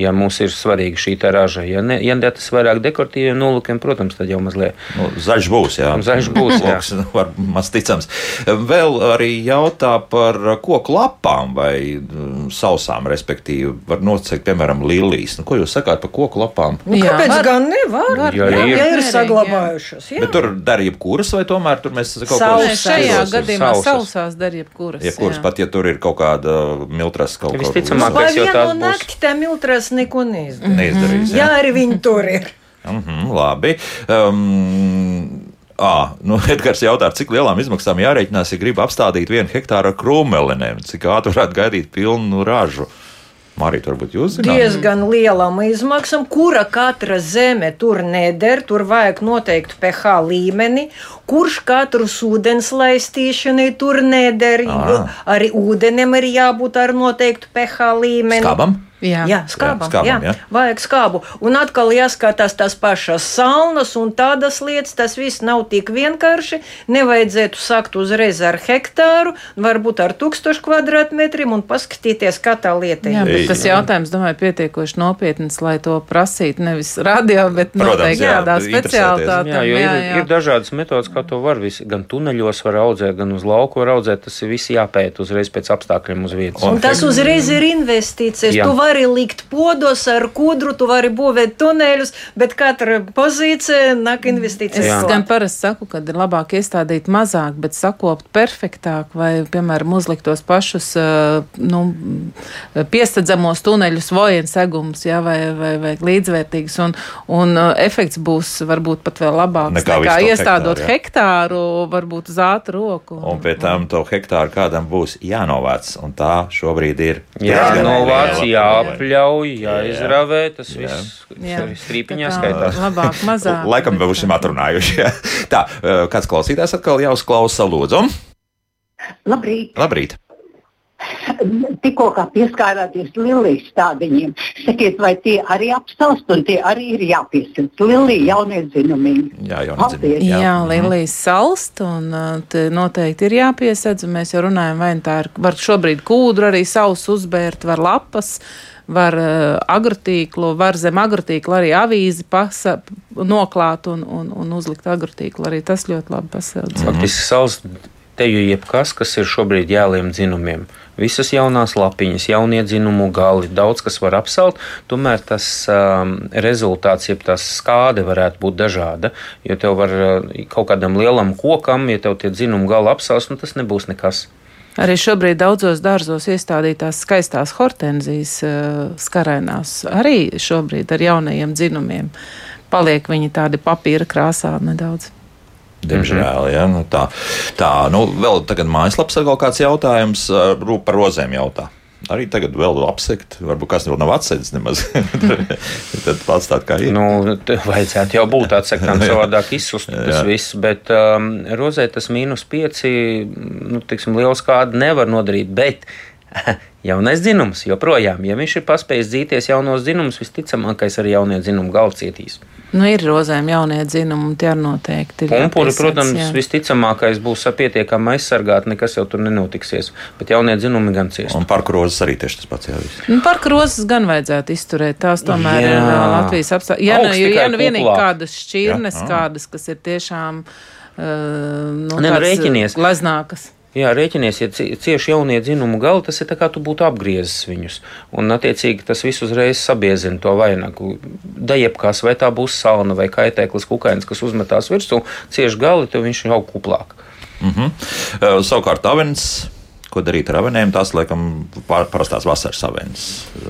Ja mums ir svarīga šī tā raža, ja, ne, ja tas ir vairāk dekoratīviem nolūkiem, protams, tad jau mazliet Nu, zaļš būs, jā. Zaļš būs, jā. Loks, var maz ticams. Vēl arī jautā par koku lapām vai mm, sausām, respektīvi, var noteikt, piemēram, lilijas. Nu, ko jūs sakāt par koku lapām? Nu, Jā, kāpēc var. gan nevar? Var, Jā, jā, ir. ja ir jā. saglabājušas. Jā. Bet tur dara jebkuras, vai tomēr tur mēs kaut Sausas. Nē, šajā gadījumā sausās dar jebkuras. Jebkuras, jā. pat ja tur ir kaut kāda miltras kaut kas Visticamāk, Kāpēc jau būs? nakti tā miltras neko neizdarīja? neizdarīs. Jā, arī viņi tur ir. Mhm, labi. Um, À, nu, Edgars jautā, cik lielām izmaksām jārēķinās, ja grib apstādīt vienu hektāru ar krūmelinēm, cik ātri varētu gaidīt pilnu ražu. Marīt, varbūt jūs zināt? Diezgan lielam izmaksam, kura katra zeme tur neder, tur vajag noteiktu pH līmeni, kurš katru ūdens laistīšanai tur neder. jo. Arī ūdenim ir jābūt ar noteiktu pH līmeni. Skābam? Jā. Jā, skābam, Jā, skābam, jā, jā. vajag skābu. Un atkal jāskatās tās pašas saunas un tādas lietas. Tas viss nav tik vienkārši. Nevajadzētu sākt uzreiz ar hektāru, varbūt ar tūkstošu kvadrātmetriem un paskatīties, kā tā lieta Jā, ir. bet tas jautājums, domāju, pietiekoši nopietns, lai to prasītu nevis radio, bet Protams, noteikti jā, kādā speciālitātē. Jā, jo ir, ir dažādas metodas, kā to var. Visi, gan tuneļos var audzēt, gan uz lauku var audzēt. Tas ir viss jāpēta uzreiz pēc apstākļiem uz vietas. Un tas uzreiz ir investīcijas. Jā. Vari likt podos ar kudru, tu vari būvēt tuneļus, bet katra pozīcija nāk investīcijas. Es gan parasti saku, ka ir labāk iestādīt mazāk, bet sakopt perfektāk, vai, piemēram, uzlikt tos pašus uh, nu, piestadzamos tuneļus, vojienu segumus, ja, vai, vai, vai līdzvērtīgus. Un, un uh, efekts būs varbūt pat vēl labāks Nekā nekā, iestādot hektāru, hektāru, varbūt uz ātru roku. Un pēc tam to hektāru kādam būs jānovāc, un tā šobrīd ir. Jā, diezgan novāc, liela jāapļauj, Jā. jāizravē, tas Jā. viss Jā. strīpiņā skaitās. Labāk, mazāk. Laikam bet- būsim atrunājuši. jā. Tā, eh, kāds klausītājs atkal jāuzklausa lūdzu. Labrīt! Labrīt! Tikko kā pieskārāties Lilijas stādiņiem, sakiet, vai tie arī apstāst un tie arī ir jāpiesilst. Lilija jaunie zinumi. Jā, jau Paldies. nezinu. Jā, jā Mhm. Lilijas salst, un uh, te noteikti ir jāpiesedz, mēs jau runājam, vai tā ir, var šobrīd kūdru arī savus uzbērt, var lapas, var uh, agrotīklu, var zem agrotīklu arī avīzi pasa, noklāt un, un, un uzlikt agrotīklu. Arī tas ļoti labi pasilds. Faktiski sals teju jebkas, kas ir šobrīd jāliem dzinumiem. Visas jaunās lapiņas, jaunie dzinumu gali, daudz kas var apsalt, tomēr tas um, rezultāts, jeb tā skāde varētu būt dažāda. Jo tev var uh, kaut kādam lielam kokam, ja tev tie dzinumu gali apsals, nu tas nebūs nekas. Arī šobrīd daudzos dārzos iestādītās skaistās hortenzijas uh, skarainās, arī šobrīd ar jaunajiem dzinumiem. Paliek viņi tādi papīra krāsā nedaudz. Diemžēl, ja, nu tā. Tā, nu, vēl tagad mājaslapas ir kaut kāds jautājums par rozēm jautā. Arī tagad vēl apsekt, varbūt kas vēl nav atsedis nemaz. Tad pats tā kā ir. Nu, vajadzētu jau būt atsektām, savādāk izsustu Jā. tas viss. Bet um, rozē tas mīnus pieci, nu, tiksim, liels kāda nevar nodarīt. Bet jaunais dzinums joprojām, ja viņš ir paspējis dzīties jaunos dzinumus, visticamākais arī jaunie dzinumu galva cietīs. Nu, ir rozēm jaunie dzinumi, un tie arī noteikti ir. Pumpuri, protams, jā. visticamākais būs pietiekami aizsargāti, nekas jau tur nenotiksies. Bet jaunie dzinumi gan ciest. Un parku rozes arī tieši tas pats jāvis. Nu, Parka rozes gan vajadzētu izturēt. Tās tomēr Jā. ir Latvijas apstākļi. Ja, nu, ja nu vienīgi kādas šķirnes, Jā. kādas, kas ir tiešām uh, nu, Ne, nu, rēķinies. Gleznākas. Jā, rēķinies, ja cie- cieši jaunie dzinumu gali, tas ir tā kā tu būtu apgriezis viņus. Un, attiecīgi, tas viss uzreiz sabiezina to vainagu. Da jebkas, vai tā būs salna vai kaitēklis kukainis, kas uzmetās virsū, cieši gali, tad viņš jau kuplāk. Mhm. Uh, savukārt, avens. Ko darīt ar avenēm? Tas, laikam, parastās vasaras avenes.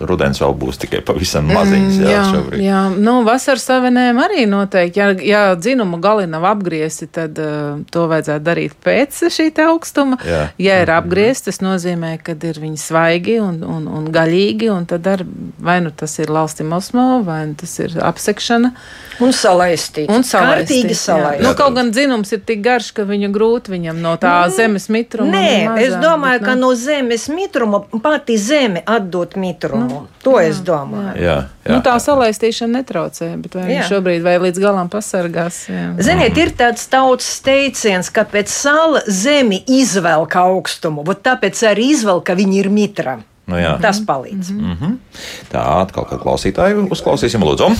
Rudens vēl būs tikai pavisam maziņas. Jā, jā, šobrīd. jā. Nu, vasaras savinēm arī noteikti. Ja, ja dzinumu gali nav apgriezti, tad uh, to vajadzētu darīt pēc šī augstuma. Jā. Ja ir apgriezti, tas nozīmē, ka ir viņi svaigi un, un, un gaļīgi, un tad ar, vai nu tas ir laustimosmo, vai nu tas ir apsekšana. Un salaistīt. Un salaistīt, salaistīt. Nu, kaut gan dzinums ir tik garš, ka viņu grūti viņam no tā zemes mitruma. Nē, es mazā, domāju, ka nu, no zemes mitruma pati zeme atdod mitrumu. To es domāju. Jā, jā. Nu, tā salaistīšana netraucē, bet vai Jā. viņš šobrīd vai līdz galam pasargās? Jā. Ziniet, ir tāds tautas teiciens, ka pēc sāla zemi izvelk augstumu, bet tāpēc arī izvelk, ka viņi ir mitra. Nu, jā. Tas palīdz. Mhm. Mm -hmm. Tā, atkal kādu klausītāju uzklausīsim, lūdzu.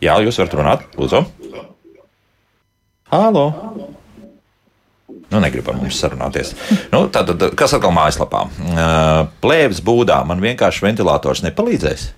Jā, jūs varat runāt, lūdzu. Halo! Nu, negrib ar mums sarunāties. Nu, tātad, kas atkal mājaslapā? Plēves būdā man vienkārši ventilators nepalīdzēs.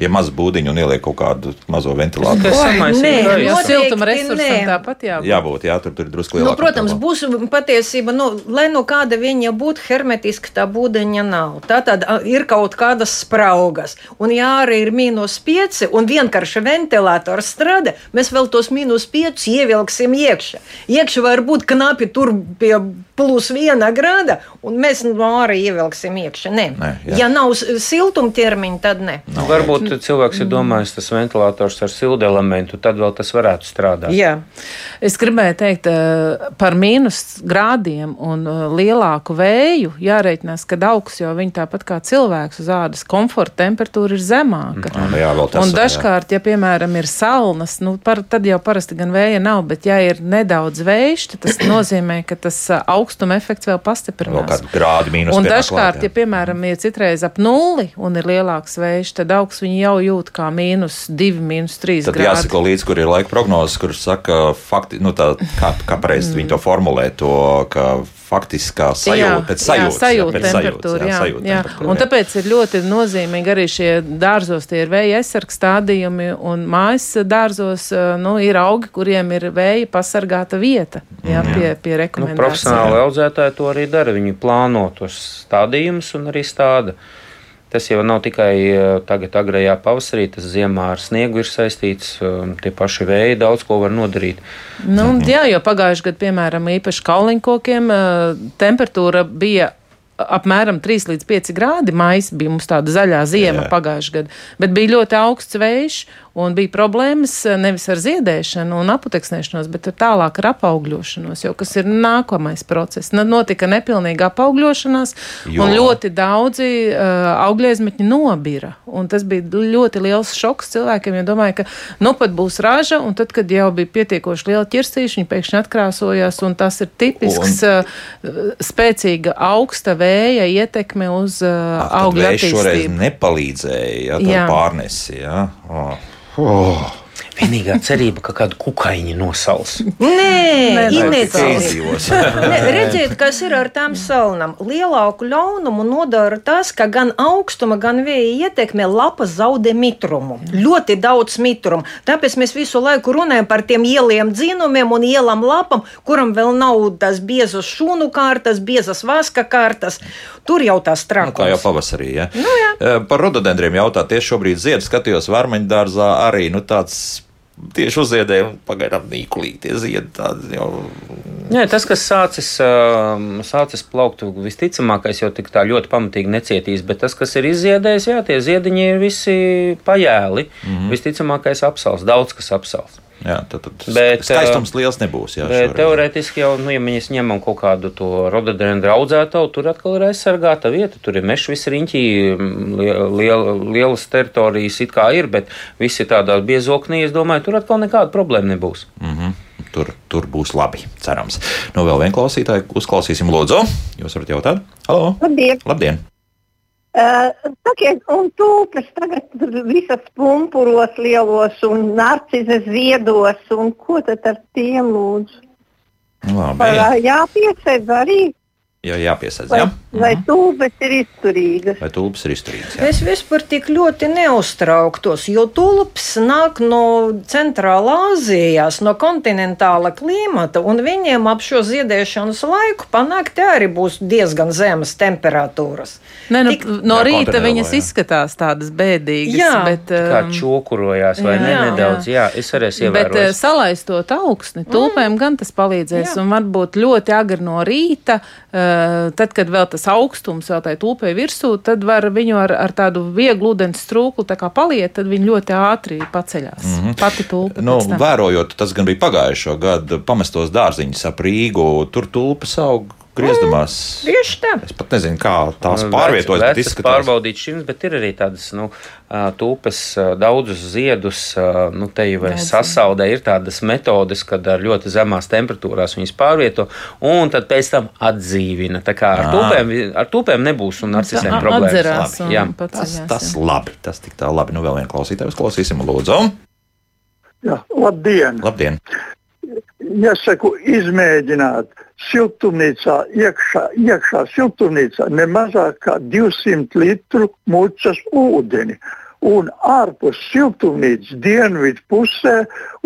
Ja maz būdiņu un ieliek kaut kādu mazo ventilātoru. Tas nē, gaļu. Jo Noteikti siltuma resursam tāpat jābūt. Jābūt, jā, tur, tur ir drusku Nu, lielāka. protams, būs patiesība, nu, lai nu kāda viņa būtu hermetiska, tā būdeņa nav. Tā tad ir kaut kādas spraugas. Un, ja arī ir mīnus 5 un vienkārši ventilators strādā, mēs vēl tos mīnus 5 ievilksim iekšā. Iekšā var būt knapi tur pie plus viena grāda, un mēs no ārā ievilksim iekšā. Nē. Nē, jā. ja nav siltumtermiņa, tad nē. Nu, Varbūt cilvēks ir domājis, tas ventilators ar siltu elementu, tad vēl tas varētu strādāt. Jā. Es gribēju teikt eh, par mīnus grādiem un eh, lielāku vēju. Jārēķinās, ka augs jau viņi tāpat kā cilvēks uz ādas komforta temperatūra ir zemāka. Nu, jā, vēl tas, un jā. dažkārt, ja piemēram ir salnas, nu, par, tad jau parasti gan vēja nav, bet ja ir nedaudz vējš, tad tas nozīmē, ka tas ā, augstuma efekts vēl Vēl pastiprinās. kādu grādu mīnus. Un dažkārt, klāt, jā. ja piemēram ir citreiz ap nulli un ir lielāks vējš, tad augs viņu viņi jau jūt kā mīnus 2, mīnus 3 Tad grādi. jāsako līdzi, kur ir laika prognozes, kuras saka, fakti, nu tā, kā, kā pareizi viņi to formulē, to, ka faktiskā sajūta, pēc sajūtas. jā, sajūta pēc temperatūra, jā, sajūta jā. Un jā. tāpēc ir ļoti nozīmīgi arī šie dārzos, tie ir vēja aizsargs stādījumi, un mājas dārzos nu, ir augi, kuriem ir vēja pasargāta vieta jā, pie, pie Nu, rekomendācijām. profesionāli audzētāji to arī dara. Viņi plāno tos stādījumus un arī stāda. Tas jau nav tikai eh, tagad, agrējā pavasarī, tas ziemā ar sniegu ir saistīts. eh, Tie paši vēji daudz ko var nodarīt. Nu, jā, jo pagājušajā gadā, piemēram, īpaši kauliņkokiem, eh, temperatūra bija apmēram 3 līdz 5 grādi. Maija bija mums tāda zaļā ziema Jā. pagājušajā gadā, bet bija ļoti augsts vējš un bija problēmas eh, nevis ar ziedēšanu un aputeksnēšanos, bet ar tālāk ar apaugļošanos, jo kas ir nākamais process. Nu, Notika nepilnīga apaugļošanās, Jo. un ļoti daudzi uh, augļiezmetņi nobira. Un tas bija ļoti liels šoks cilvēkiem, jo domāju, ka nu pat būs raža, un tad, kad jau bija pietiekoši liela ķirstīša, viņi pēkšņi atkrāsojās, un tas ir tipisks uh, spēcīga augsta vēja ietekme uz uh, tad augļu vējš šoreiz attīstību. nepalīdzēja, ja, tā pārnesi. Ja. Oh. Oh. Vienīgā cerība, ka kādu kukaiņu nosals. Nē. Ne, redziet, kas ir ar tām salnām. Lielāku ļaunumu nodara tas, ka gan augstuma, gan vēja ietekmē lapas zaudē mitrumu. Ļoti daudz mitrumu. Tāpēc mēs visu laiku runājam par tiem ieliem dzinumiem un ielam lapam, kuram vēl nav tas biezas šūnu kārtas, biezas vaska kārtas. Tur jau tas Nu, kā jau pavasarī. Ja? Nu, jā. Par rododendriem jautāt, tieši šobrīd zied, skatījos Vārmaņdārzā arī nu, tāds. Tieši uzziedēja, un pagaidām nīkulītie zied. Tādi jau Jā, tas, kas sācis, ā, sācis plaukt, visticamākais jau tik tā ļoti pamatīgi necietīs, bet tas, kas ir izziedējis, jā, tie ziediņi ir visi pajēli. Mm -hmm. Visticamākais apsals, daudz kas apsals. Jā, tad, tad Bet, skaistums liels nebūs. Jā, teorētiski jau, nu, ja mēs ņemam kaut kādu to rododendru audzētavu, tur atkal ir aizsargāta vieta. Tur ir meža visi riņķi, liel, liel, lielas teritorijas it kā ir, bet visi tādā biezoknī, es domāju, tur atkal nekāda problēma nebūs. Mhm. Tur, tur būs labi, cerams. Nu, vēl vienu klausītāju uzklausīsim, Lūdzu. Jūs varat jautāt? Halo! Labdien! Labdien! Uh, sakiet, un tūpes tagad visas pumpuros lielos un narcizes ziedos, un ko tad ar tiem lūdzu? Labi. Vai jāpiesēdz arī, Jā, jāpiesaist. vai, Jā? vai tūpes ir izturīgas? Vai tulpes ir izturīgas? Jā. Es vispār tik ļoti neuztrauktos, jo tulps nāk no Centrālā Azijas, no kontinentāla klimata, un viņiem ap šo ziedēšanas laiku panākti arī būs diezgan zemas temperatūras. Ne, nu, Tik- no Jā, rīta viņas jā. izskatās tādas bēdīgas, Jā. bet, Kā um, čokurojās, vai jā, ne? jā. Nedaudz, jā, es arī esmu Bet eh, ievērojis. salaistot augsni, tulpēm gan tas palīdzēs. Jā. Un varbūt ļoti agri no rīta, eh, tad, kad vēl tas augstums vēl tai tulpē virsū, tad var viņu ar, ar tādu vieglu ūdens trūklu tā kā paliet, tad viņi ļoti ātri paceļās. Mm -hmm. Pati tulpa. Nu, vērojot, tas gan bija pagājušo gadu pamestos dārziņus ap Rīgu. Tur tulpes aug griezdamās. Tieši tā. Es pat nezinu, kā tās Nu, pārvietojas. bet Vecas pārbaudīt šim, bet ir arī tādas nu, tūpes, daudzus ziedus, nu, te jau ir Daudz. sasaudē. Ir tādas metodes, kad ar ļoti zemās temperatūrās viņas pārvieto un tad pēc tam atdzīvina. Tā kā ar Ā. tūpēm, ar tūpēm nebūs un narcisēm A- problēmas. Labi, jā. Tas, tas labi, tas tik tā labi. Nu, vēl vienu klausītāju uzklausīsim, lūdzu. Jā, labdien! Labdien! Ja saku izmēģināt siltumnīcā, iekšā, iekšā siltumnīcā ne mazāk kā 200 litru mucas ūdeni. Un ārpus siltumnīcas dienvidu pusē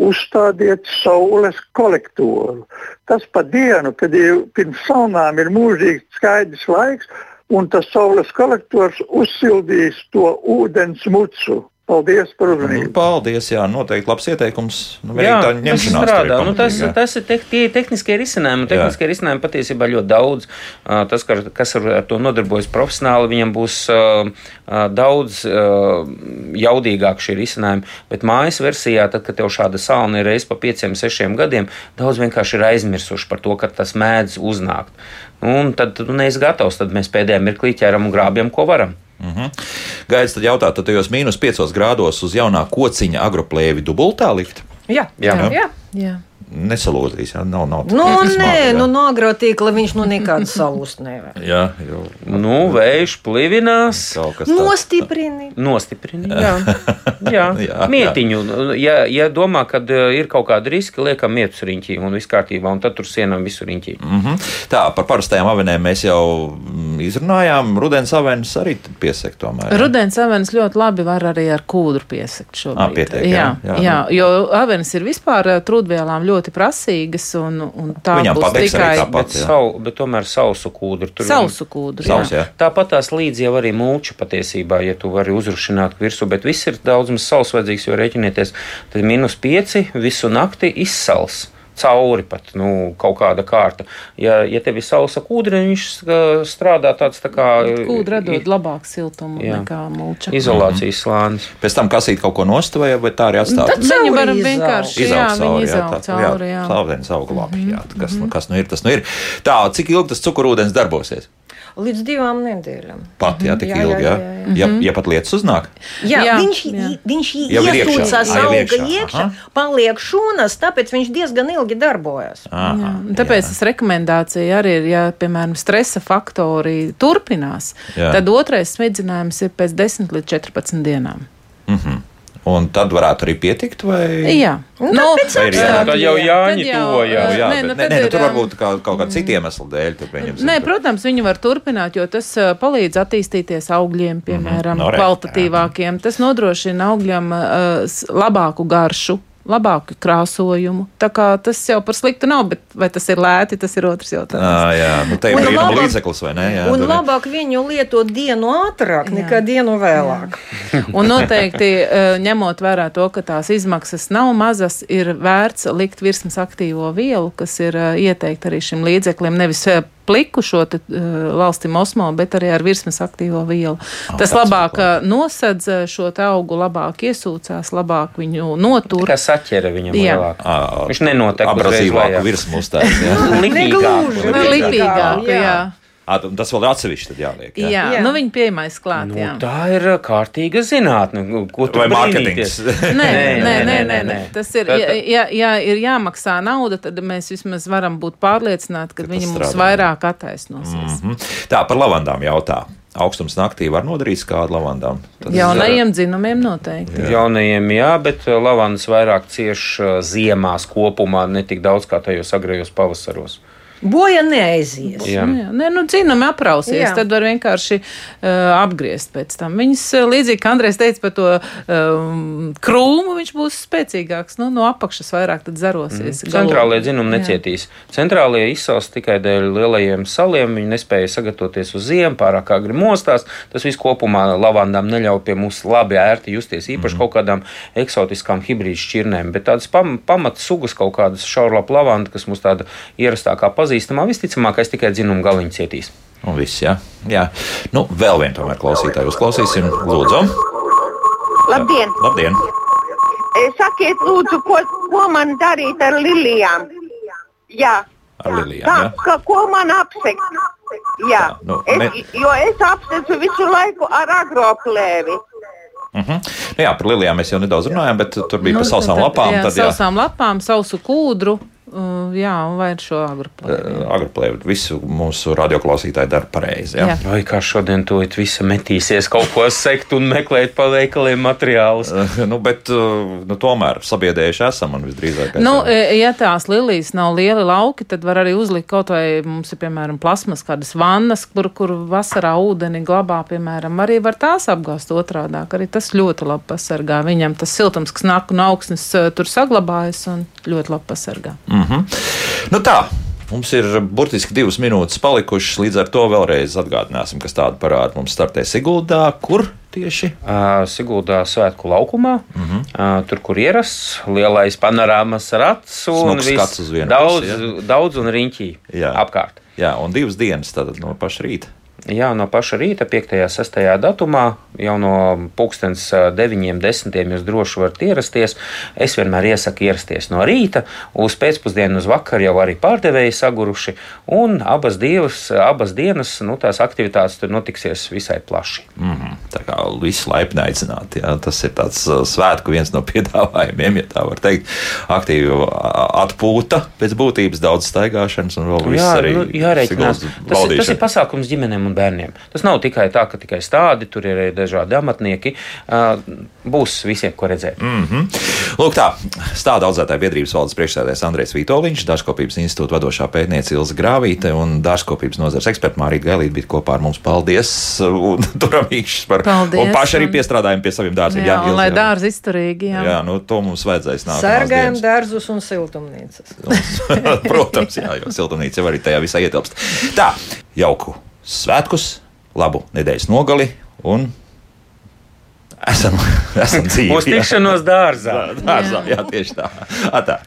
uzstādiet saules kolektoru. Tas pa dienu, kad jau pirms saunām ir mūžīgi skaidrs laiks, un tas saules kolektors uzsildīs to ūdens mucu. Paldies par Nu, uzmanību! paldies, jā, noteikti labs ieteikums. Nu, Jā, tas strādā. Nu, tas, tas ir te, tie tehniskie risinājumi. Jā. Tehniskie risinājumi patiesībā ļoti daudz. Tas, ka- kas ar to nodarbojas profesionāli, viņam būs daudz jaudīgāk šie risinājumi. Bet mājas versijā, tad, kad tev šāda salna ir reizes pa pieciem, sešiem gadiem, daudz vienkārši ir aizmirsuši par to, ka tas mēdz uznākt. Un tad tu neesi gatavs, tad mēs pēdējā mirklī ķeram un grābjam, ko varam. Mhm. Gaidzi, tad jautā, tad tajos mīnus 5 grādos uz jaunā kociņa agroplēvi dubultā likt? Jā, Jā. jā. jā. Jā. Nesalūzīs. Jā, nav, nav Nu, nē, smagi, jā. nu, no agrotīkla viņš nu nekādu salūst nevar. Jā, jau Nu, vējš plivinās. Nostiprini. Nostiprini, jā, jā. Jā, mietiņu. Ja, ja domā, ka eh, ir kaut kāda riska, liekam, mietus riņķī un viss kārtībā, un tad tur sienām visu riņķī. Mhm. Tā, par parastajām avenēm mēs jau mm, izrunājām. Rudens avenes arī piesakt tomēr. jā? Rudens avenes ļoti labi var arī ar kūdru piesakt šobrīd. Ā, pietiek, jā, jā, jā, jā, nu. jo avenes ir vispār ā, trūdvielām ļoti prasīgas, un, un tā Viņām būs tikai tāpat. Bet, jā. sau, bet tomēr sausu kūdru. Tur sausu kūdru. Sausu, jā. Tāpat tās līdzi jau arī mulča patiesībā, ja tu vari uzrušināt virsmu, bet viss ir daudz maz saules vajadzīgs, jo rēķinieties, tad minus pieci visu nakti izsals. Cauri pat nu, kaut kāda kārta. Ja, ja tev ir sausa kūdra, viņš strādā tāds tā kā Kūdra dod labāku siltumu Jā. nekā mulča. izolācijas slānis. Pēc tam kasīt kaut ko nost vai, vai tā arī atstāt? Tad Viņi cauri var vienkārši jā, Izaug viņi cauri, jā, cauri. Jā. Auga labi. Jā, kas, nu, kas nu ir, tas nu ir. Tā, cik ilgi tas cukurūdens darbosies? Līdz divām nedēļām. Pat, jā, tik Jā, jā, ilgi, jā. jā, Ja, ja pat lietas uznāk. Jā, Jā, viņš, jā. viņš Jau ir iekšā. iesūcās auga iekšā. paliek šūnas, tāpēc viņš diezgan ilgi darbojas. Aha, Jā, tāpēc tas rekomendācija arī ir, ja, piemēram, stresa faktori turpinās, Jā. tad otrais smidzinājums ir pēc 10 līdz 14 dienām. Un tad varētu arī pietikt, vai? Jā, Nu, nu, vai ir jā-. Tad jau tuvojās. Nu, jā, Nē, nu, nē, nē, nu, tur varbūt kā, kaut kāda cita iemesla dēļ. Nē, protams, viņi var turpināt, jo tas palīdz attīstīties augļiem, piemēram, No, re, kvalitatīvākiem. Tas nodrošina augļam uh, labāku garšu. Labāku krāsojumu. Tā kā tas jau par sliktu nav, bet vai tas ir lēti, tas ir otrs jautājums. Ā, jā, nu, te ir labāk- līdzeklis, vai ne? Jā, Un tur ir- labāk viņu lietot dienu ātrāk Jā. nekā dienu vēlāk. Un noteikti, ņemot vērā to, ka tās izmaksas nav mazas, ir vērts likt virsmas aktīvo vielu, kas ir ieteikta arī šim līdzeklim, nevis pliku šo te, eh, valstim osmo, bet arī ar virsmas aktīvo vielu. Tas tāds labāk eh, nosedz eh, šo augu, labāk iesūcās, labāk viņu notur. Kā saķere viņam lielāk. Ā, Viņš nenotiek abrazīvāku virsmu jā. Lipīgāk. Lipīgāk, Jā. jā. Tu- Tas vēl atsevišķi tad jāliek. Jā, Jā. jā. Jā. nu viņi piemais klāt, Nu, jā. tā ir kārtīga zinātne. Nu, Ko tu Vai brīnīties? mārketings? Nē, nē, nē, nē, nē, nē. Tas ir, ja, ja, ja ir jāmaksā nauda, tad mēs vismaz varam būt pārliecināti, ka Ka viņi mums strādā. vairāk attaisnosies. Mhm. Tā par lavandām jautā. Augstums naktī var nodarīt skādu lavandām. Tas- Jaunajiem dzinumiem noteikti. Jaunajiem, jā, bet uh, lavandas vairāk cieš uh, ziemās kopumā, ne tik daudz kā tajos agrējos pavasaros. Boja neaizies. Jā. Nu, jā. Nē, nu, dzinumi aprausies, Jā. jā. tad var vienkārši uh, apgriezt pēc tam. Viņas uh, līdzīgi, kā Andrēs teica par to um, krūmu, viņš būs spēcīgāks. Nu, no apakšas vairāk tad zarosies. Mm. Centrālajie dzinumi Jā. necietīs. Centrālajie izsals tikai dēļ lielajiem saliem. Viņi nespēja sagatavoties uz ziemu, pārāk agri mostās. Tas viss kopumā lavandām neļauj pie mums labi ērti justies, īpaši mm. kaut kādām eksotiskām hibrīdu šķirnēm. Bet tādas pam, pamat sugas, kaut kādas šaurlapu lavanda, kas mums tāda ierastākā pazīstamā, visticamākais tikai dzinumu galiņu cietīs. Un viss, jā. jā. Nu, vēl vienu tomēr klausītāju uzklausīsim. Lūdzu. Labdien! Labdien! E, Sakiet, lūdzu, ko, ko man darīt ar lilijām? Jā, Ar lilijām, tā, jā. ka, ko man apsekt? Jā, Tā, nu, es, me- jo es apseku visu laiku ar agroplēvi. Uh -huh. nu, jā, par lilijām mēs jau nedaudz runājām, bet tur bija Nu, par sausām tad- lapām. Jā, Tad, jā, sausām lapām, sausu kūdru. Uh, jā, un vai ar šo agroplēvi. agroplēvi visu mūsu radioklausītāji dara pareizi. Jā. Jā. Vai kā šodien to visi metīsies kaut ko sekt un meklēt pa veikaliem materiālus? Uh, nu, bet uh, nu, tomēr sabiedrējuši esam un visdrīzāk. Nu, esam. ja tās lilijas nav lieli lauki, tad var arī uzlikt kaut vai mums ir, piemēram, plasmas kādas vannas, kur, kur vasarā ūdeni glabā, piemēram, arī var tās apgāzt otrādāk. Arī tas ļoti labi pasargā. Viņam tas siltums, kas nāk no augsnes, e, tur saglabājas un ļoti labi pasargā. Mm -hmm. nu, tā. Mums ir burtiski divas minūtes palikušas, līdz ar to vēlreiz atgādināsim, kas tāda parāda mums startē Siguldā. Kur tieši? Ā, Siguldā svētku laukumā, uh. -huh. tur, kur ierasts, lielais panorāmas rats un viss daudz, pusi, daudz un riņķī Jā. apkārt. Jā, un divas dienas tad no paša rīta. Jā, no paša rīta, 5. un 6. datumā, jau no pulkstens 9, 10. jūs droši varat ierasties. Es vienmēr iesaku ierasties no rīta, uz pēcpusdienu, uz vakaru jau arī pārdevēji saguruši, un abas, divas, abas dienas nu, tās aktivitātes tur notiksies visai plaši. Mm -hmm. Tā kā viss laipni aicināti. Jā. Tas ir tāds svētku viens no piedāvājumiem, ja tā var teikt. Aktīva atpūta pēc būtības, daudz staigāšanas un vēl viss Jā, arī. nu, jārēķinās. Tas, tas ir pasākums ģimenēm un bērniem. Tas nav tikai tā, ka tikai stādi, tur ir arī dažādi amatnieki. Būs visiem, ko redzēt. Mm -hmm. Lūk, tā stāda audzētāja biedrības valdes priekšsēdētājs Andrēs Vitoļņš, Dārzkopības institūta vadošā pētniece Ilza Grāvīte un Dārzkopības nozares eksperta Mārija Gailīte bija kopā ar mums. Paldies! Un turam īkšķis par Paldies, Un paši arī piestrādājam pie saviem dārziem. Jā, un Ilze, lai jā. dārzi izturīgi. Jā. Jā, nu to mums vajadzēs nākamās Sargājam dārzus un siltumnīcas. Protams, jā, jo siltumnīca jau arī tajā visā ietilpst. Tā, jauku svētkus, labu nedēļas nogali un esam, esam dzīvi. Uz tikšanos dārzā. Jā, dārzā, jā, tieši tā. Atā.